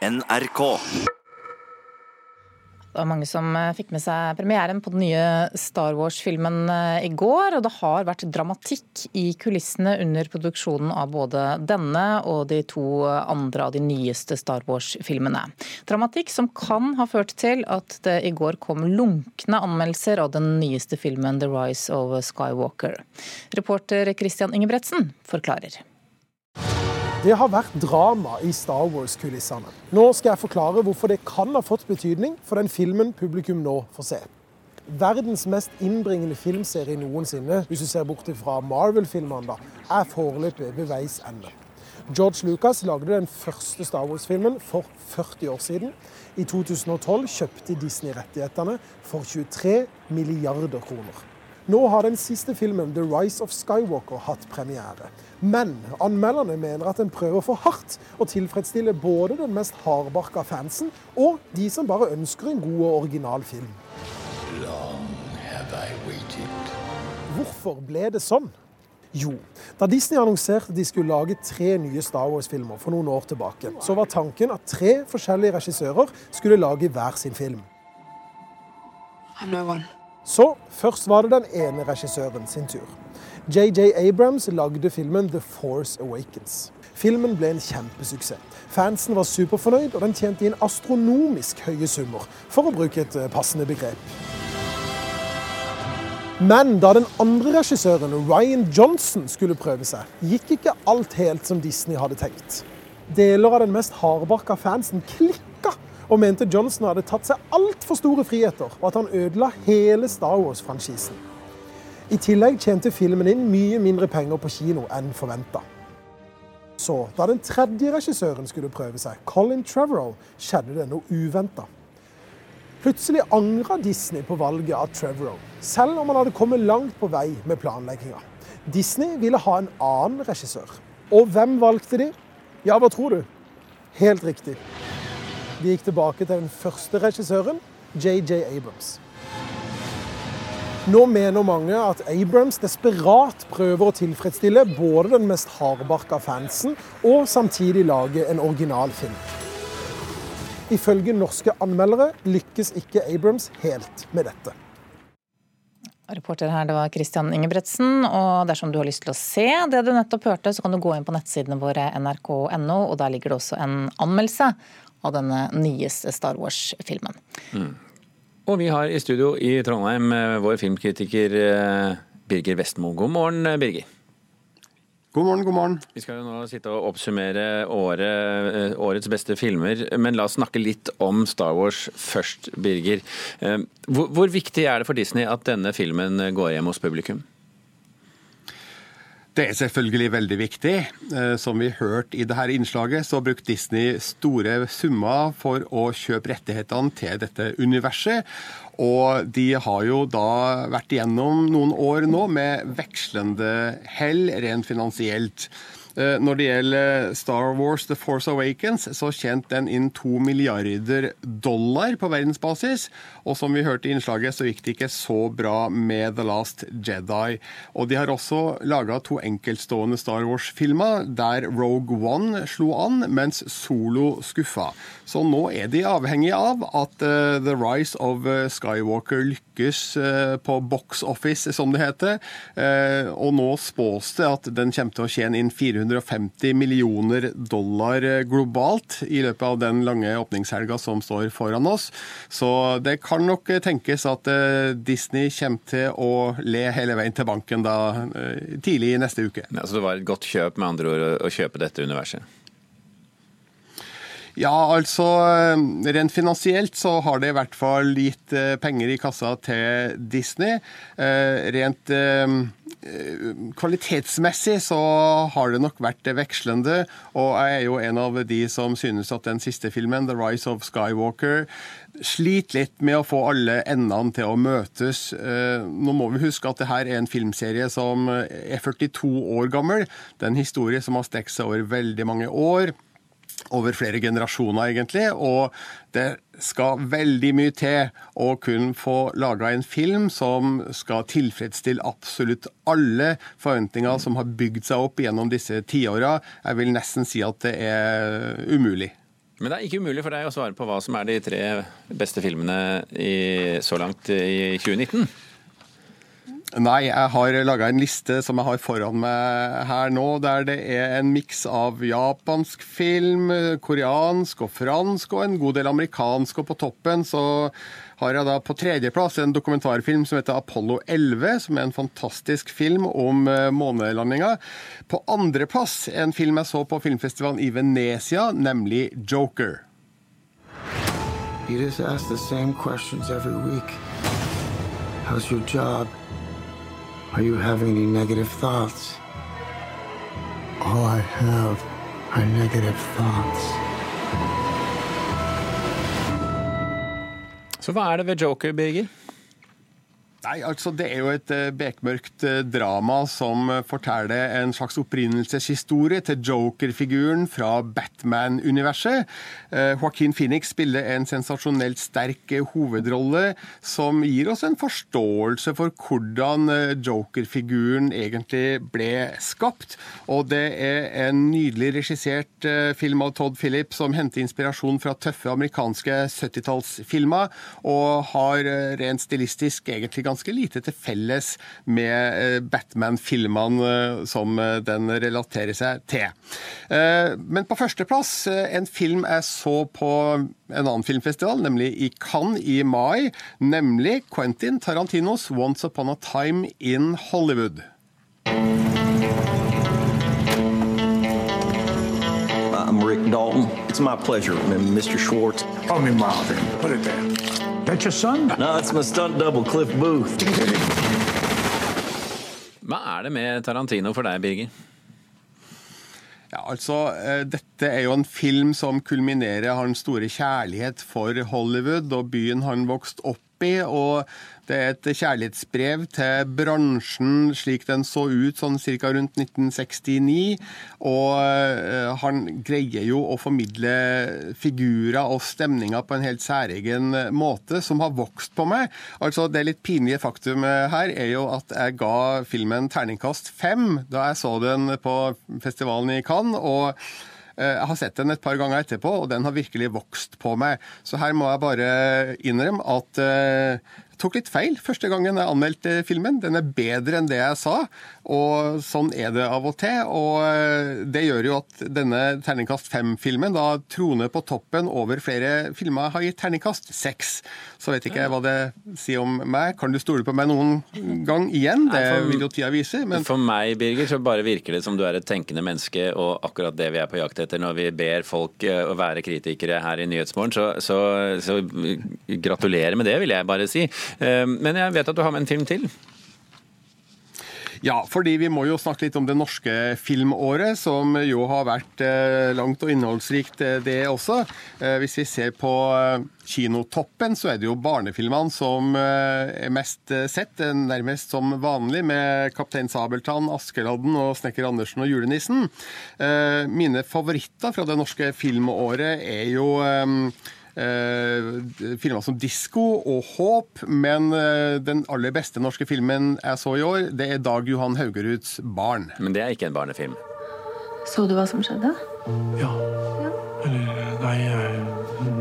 NRK. Det var mange som eh, fikk med seg premieren på den nye Star Wars-filmen eh, i går. Og det har vært dramatikk i kulissene under produksjonen av både denne og de to andre av de nyeste Star Wars-filmene. Dramatikk som kan ha ført til at det i går kom lunkne anmeldelser av den nyeste filmen The Rise of Skywalker. Reporter Christian Ingebretsen forklarer. Det har vært drama i Star Wars-kulissene. Nå skal jeg forklare hvorfor det kan ha fått betydning for den filmen publikum nå får se. Verdens mest innbringende filmserie noensinne, hvis du ser bort fra Marvel-filmene, er foreløpig ved veis ende. George Lucas lagde den første Star Wars-filmen for 40 år siden. I 2012 kjøpte Disney rettighetene for 23 milliarder kroner. Nå har den siste filmen, 'The Rise of Skywalker', hatt premiere. Men anmelderne mener at den prøver for hardt å tilfredsstille både den mest hardbarka fansen og de som bare ønsker en god og original film. Hvorfor ble det sånn? Jo, da Disney annonserte de skulle lage tre nye Star Wars-filmer for noen år tilbake, så var tanken at tre forskjellige regissører skulle lage hver sin film. I'm no one. Så først var det den ene regissøren sin tur. JJ Abrams lagde filmen The Force Awakens. Filmen ble en kjempesuksess. Fansen var superfornøyd, og den tjente inn astronomisk høye summer, for å bruke et eh, passende begrep. Men da den andre regissøren, Ryan Johnson, skulle prøve seg, gikk ikke alt helt som Disney hadde tenkt. Deler av den mest hardbarka fansen klikka og mente Johnson hadde tatt seg altfor store friheter, og at han ødela hele Star Wars-franchisen. I tillegg tjente filmen inn mye mindre penger på kino enn forventa. Så, da den tredje regissøren skulle prøve seg, Colin Trevorrow, skjedde det noe uventa. Plutselig angra Disney på valget av Trevorrow, selv om han hadde kommet langt på vei med planlegginga. Disney ville ha en annen regissør. Og hvem valgte de? Ja, hva tror du? Helt riktig. De gikk tilbake til den første regissøren, JJ Abrams. Nå mener mange at Abrams desperat prøver å tilfredsstille både den mest hardbarka fansen og samtidig lage en original film. Ifølge norske anmeldere lykkes ikke Abrams helt med dette. Reporter her, det var Christian Ingebretsen. Og dersom du har lyst til å se det du nettopp hørte, så kan du gå inn på nettsidene våre nrk.no, og der ligger det også en anmeldelse av denne nyeste Star Wars-filmen. Mm. Og vi har i studio i Trondheim eh, vår filmkritiker eh, Birger Vestmo. God morgen, eh, Birger. God morgen, god morgen. Vi skal jo nå sitte og oppsummere året, årets beste filmer, men la oss snakke litt om Star Wars først, Birger. Hvor, hvor viktig er det for Disney at denne filmen går hjem hos publikum? Det er selvfølgelig veldig viktig. Eh, som vi hørte i dette innslaget, så brukte Disney store summer for å kjøpe rettighetene til dette universet. Og de har jo da vært igjennom noen år nå med vekslende hell rent finansielt. Eh, når det gjelder Star Wars The Force Awakens, så tjente den inn to milliarder dollar på verdensbasis. Og som vi hørte i innslaget, så gikk det ikke så bra med The Last Jedi. Og de har også laga to enkeltstående Star Wars-filmer, der Rogue One slo an, mens Solo skuffa. Så nå er de avhengige av at uh, The Rise of eh, Skywalker lykkes på box office, som det heter. Og nå spås det at den kommer til å tjene inn 450 millioner dollar globalt i løpet av den lange åpningshelga som står foran oss. Så det kan nok tenkes at eh, Disney kommer til å le hele veien til banken da eh, tidlig i neste uke. Ja, så det var et godt kjøp med andre ord å kjøpe dette universet? Ja, altså eh, rent finansielt så har det i hvert fall gitt penger i kassa til Disney. Rent kvalitetsmessig så har det nok vært vekslende, og jeg er jo en av de som synes at den siste filmen, 'The Rise of Skywalker', sliter litt med å få alle endene til å møtes. Eh, nå må vi huske at det her er en filmserie som er 42 år gammel. Det er en historie som har strekt seg over veldig mange år. Over flere generasjoner, egentlig. Og det skal veldig mye til å kun få laga en film som skal tilfredsstille absolutt alle forventninger som har bygd seg opp gjennom disse tiåra. Jeg vil nesten si at det er umulig. Men det er ikke umulig for deg å svare på hva som er de tre beste filmene i, så langt i 2019? Nei, jeg har laga en liste som jeg har foran meg her nå, der det er en miks av japansk film, koreansk og fransk og en god del amerikansk. Og på toppen så har jeg da på tredjeplass en dokumentarfilm som heter Apollo 11, som er en fantastisk film om eh, månelandinga. På andreplass en film jeg så på filmfestivalen i Venezia, nemlig Joker. You just ask the same questions every week. How's your job? Are you having any negative thoughts? All I have are negative thoughts. Så hva er det ved Joker, Birger? Nei, altså Det er jo et eh, bekmørkt eh, drama som eh, forteller en slags opprinnelseshistorie til Joker-figuren fra Batman-universet. Joaquin Phoenix spiller en sensasjonelt sterk hovedrolle som gir oss en forståelse for hvordan Joker-figuren egentlig ble skapt. Og det er en nydelig regissert film av Todd Phillips som henter inspirasjon fra tøffe amerikanske 70-tallsfilmer, og har rent stilistisk egentlig ganske lite til felles med eh, Batman-filmene eh, som eh, den relaterer seg til. Men på førsteplass en film jeg så på en annen filmfestival, nemlig i Cannes i mai, nemlig Quentin Tarantinos 'Once Upon a Time in Hollywood'. I'm Rick Dalton. It's my pleasure, Mr. Schwartz. Call me Marvin. Put it there. That your son? No, it's my stunt double, Cliff Booth. Hva er det med Tarantino for deg, Birger? Ja, altså, eh, Dette er jo en film som kulminerer hans store kjærlighet for Hollywood og byen han vokste opp i. og det er et kjærlighetsbrev til bransjen slik den så ut sånn ca. rundt 1969. Og eh, han greier jo å formidle figurer og stemninger på en helt særegen måte, som har vokst på meg. Altså, Det litt pinlige faktum her er jo at jeg ga filmen terningkast fem da jeg så den på festivalen i Cannes. og eh, jeg har sett den et par ganger etterpå, og den har virkelig vokst på meg. Så her må jeg bare innrømme at eh, tok litt feil første gangen jeg anmeldte filmen. Den er bedre enn det jeg sa, og sånn er det av og til. Og eh, det gjør jo at denne terningkast fem-filmen da troner på toppen over flere filmer har gitt terningkast seks. Så vet ikke jeg hva det sier om meg. Kan du stole på meg noen gang igjen? Det vil jo tida vise. Men... For meg, Birger, så bare virker det som du er et tenkende menneske, og akkurat det vi er på jakt etter når vi ber folk eh, å være kritikere her i Nyhetsmorgen. Så, så, så gratulerer med det, vil jeg bare si. Eh, men jeg vet at du har med en film til. Ja, fordi vi må jo snakke litt om det norske filmåret, som jo har vært eh, langt og innholdsrikt, eh, det også. Hvis vi ser på kinotoppen, så er det jo barnefilmene som er mest sett, nærmest som vanlig, med 'Kaptein Sabeltann', 'Askeladden' og 'Snekker Andersen' og 'Julenissen'. Mine favoritter fra det norske filmåret er jo eh, filmer som 'Disko' og 'Håp'. Men eh, den aller beste norske filmen jeg så i år, det er Dag Johan Haugeruds 'Barn'. Men det er ikke en barnefilm? Så du hva som skjedde? Ja. ja. Eller nei jeg...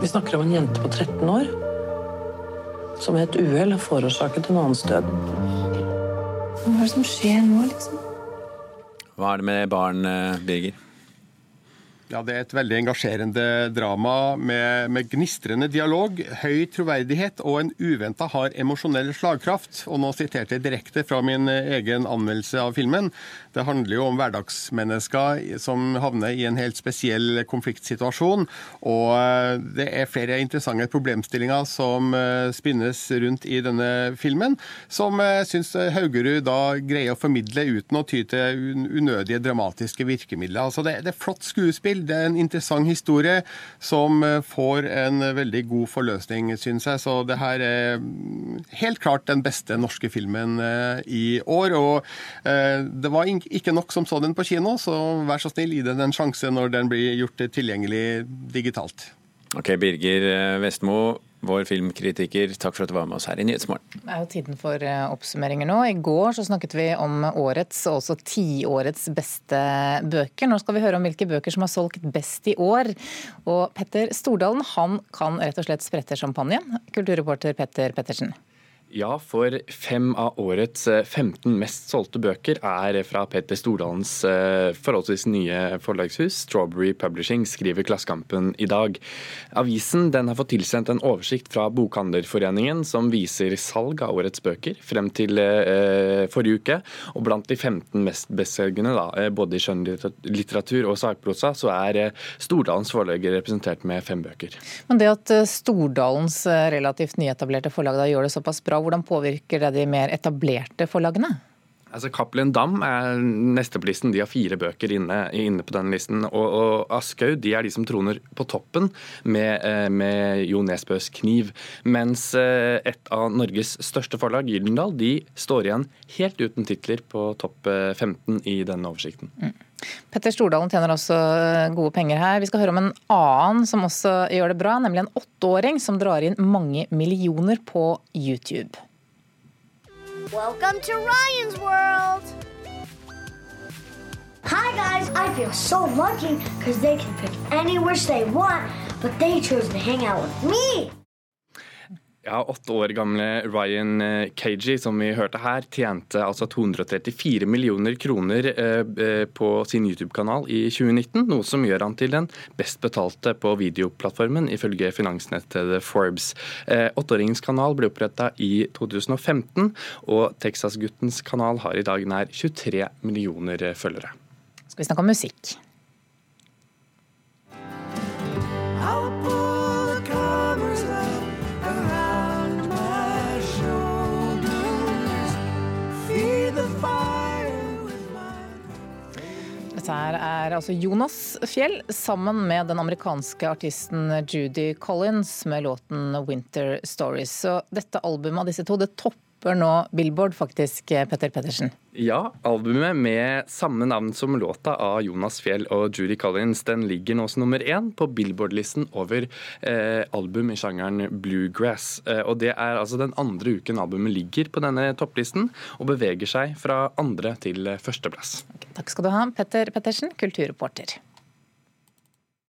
Vi snakker om en jente på 13 år som ved et uhell har forårsaket en annens død. Hva er det som skjer nå, liksom? Hva er det med barn, eh, Birger? Ja, Det er et veldig engasjerende drama med, med gnistrende dialog, høy troverdighet og en uventa hard emosjonell slagkraft. Og nå siterte jeg direkte fra min egen anmeldelse av filmen. Det handler jo om hverdagsmennesker som havner i en helt spesiell konfliktsituasjon. Og eh, det er flere interessante problemstillinger som eh, spinnes rundt i denne filmen, som jeg syns Haugerud da greier å formidle uten å ty til unødige dramatiske virkemidler. Altså det, det er flott skuespill spill. Det er en interessant historie som eh, får en veldig god forløsning, syns jeg. Så det her er mm, helt klart den beste norske filmen eh, i år. Og eh, det var ikke nok som så den på kino, så vær så snill, gi den en sjanse når den blir gjort tilgjengelig digitalt. Ok, Birger Vestmo. Vår filmkritiker. Takk for at du var med oss her i Nyhetsmorgen. Det er jo tiden for eh, oppsummeringer nå. I går så snakket vi om årets og også tiårets beste bøker. Nå skal vi høre om hvilke bøker som har solgt best i år. Og Petter Stordalen han kan rett og slett sprette champagnen. Kulturreporter Petter Pettersen. Ja, for fem av årets 15 eh, mest solgte bøker er fra Petter Stordalens eh, forholdsvis nye forlagshus, Strawberry Publishing, skriver Klassekampen i dag. Avisen har fått tilsendt en oversikt fra Bokhandlerforeningen som viser salg av årets bøker frem til eh, forrige uke. Og blant de 15 mest bestselgende, både i skjønnlitteratur og sakprosa, så er Stordalens forlag representert med fem bøker. Men det at Stordalens relativt nyetablerte forlag da gjør det såpass bra, hvordan påvirker det de mer etablerte forlagene? Altså Cappelen Dam er neste på listen. De har fire bøker inne, inne på den listen. Og, og Aschehoug de er de som troner på toppen med, eh, med Jo Nesbøs 'Kniv'. Mens eh, et av Norges største forlag, Gyldendal, de står igjen helt uten titler på topp 15 eh, i denne oversikten. Mm. Petter Stordalen tjener også gode penger her. Vi skal høre om en annen som også gjør det bra, nemlig en åtteåring som drar inn mange millioner på YouTube. Welcome to Ryan's World! Hi guys, I feel so lucky because they can pick any wish they want, but they chose to hang out with me. Ja, Åtte år gamle Ryan Kaji, som vi hørte her, tjente altså 234 millioner kroner eh, eh, på sin YouTube-kanal i 2019. Noe som gjør han til den best betalte på videoplattformen, ifølge finansnettet Forbes. Åtteåringens kanal ble oppretta i 2015, og Texas-guttens kanal har i dag nær 23 millioner følgere. Skal vi snakke om musikk? Altså Jonas Fjell sammen med den amerikanske artisten Judy Collins med låten 'Winter Stories'. Så dette albumet av disse to det topper nå Billboard, faktisk, Petter Pettersen. Ja, albumet med samme navn som låta av Jonas Fjell og Judy Collins, den ligger nå som nummer én på Billboard-listen over eh, album i sjangeren bluegrass. Eh, og det er altså den andre uken albumet ligger på denne topplisten, og beveger seg fra andre til førsteplass. Okay, takk skal du ha, Petter Pettersen, kulturreporter.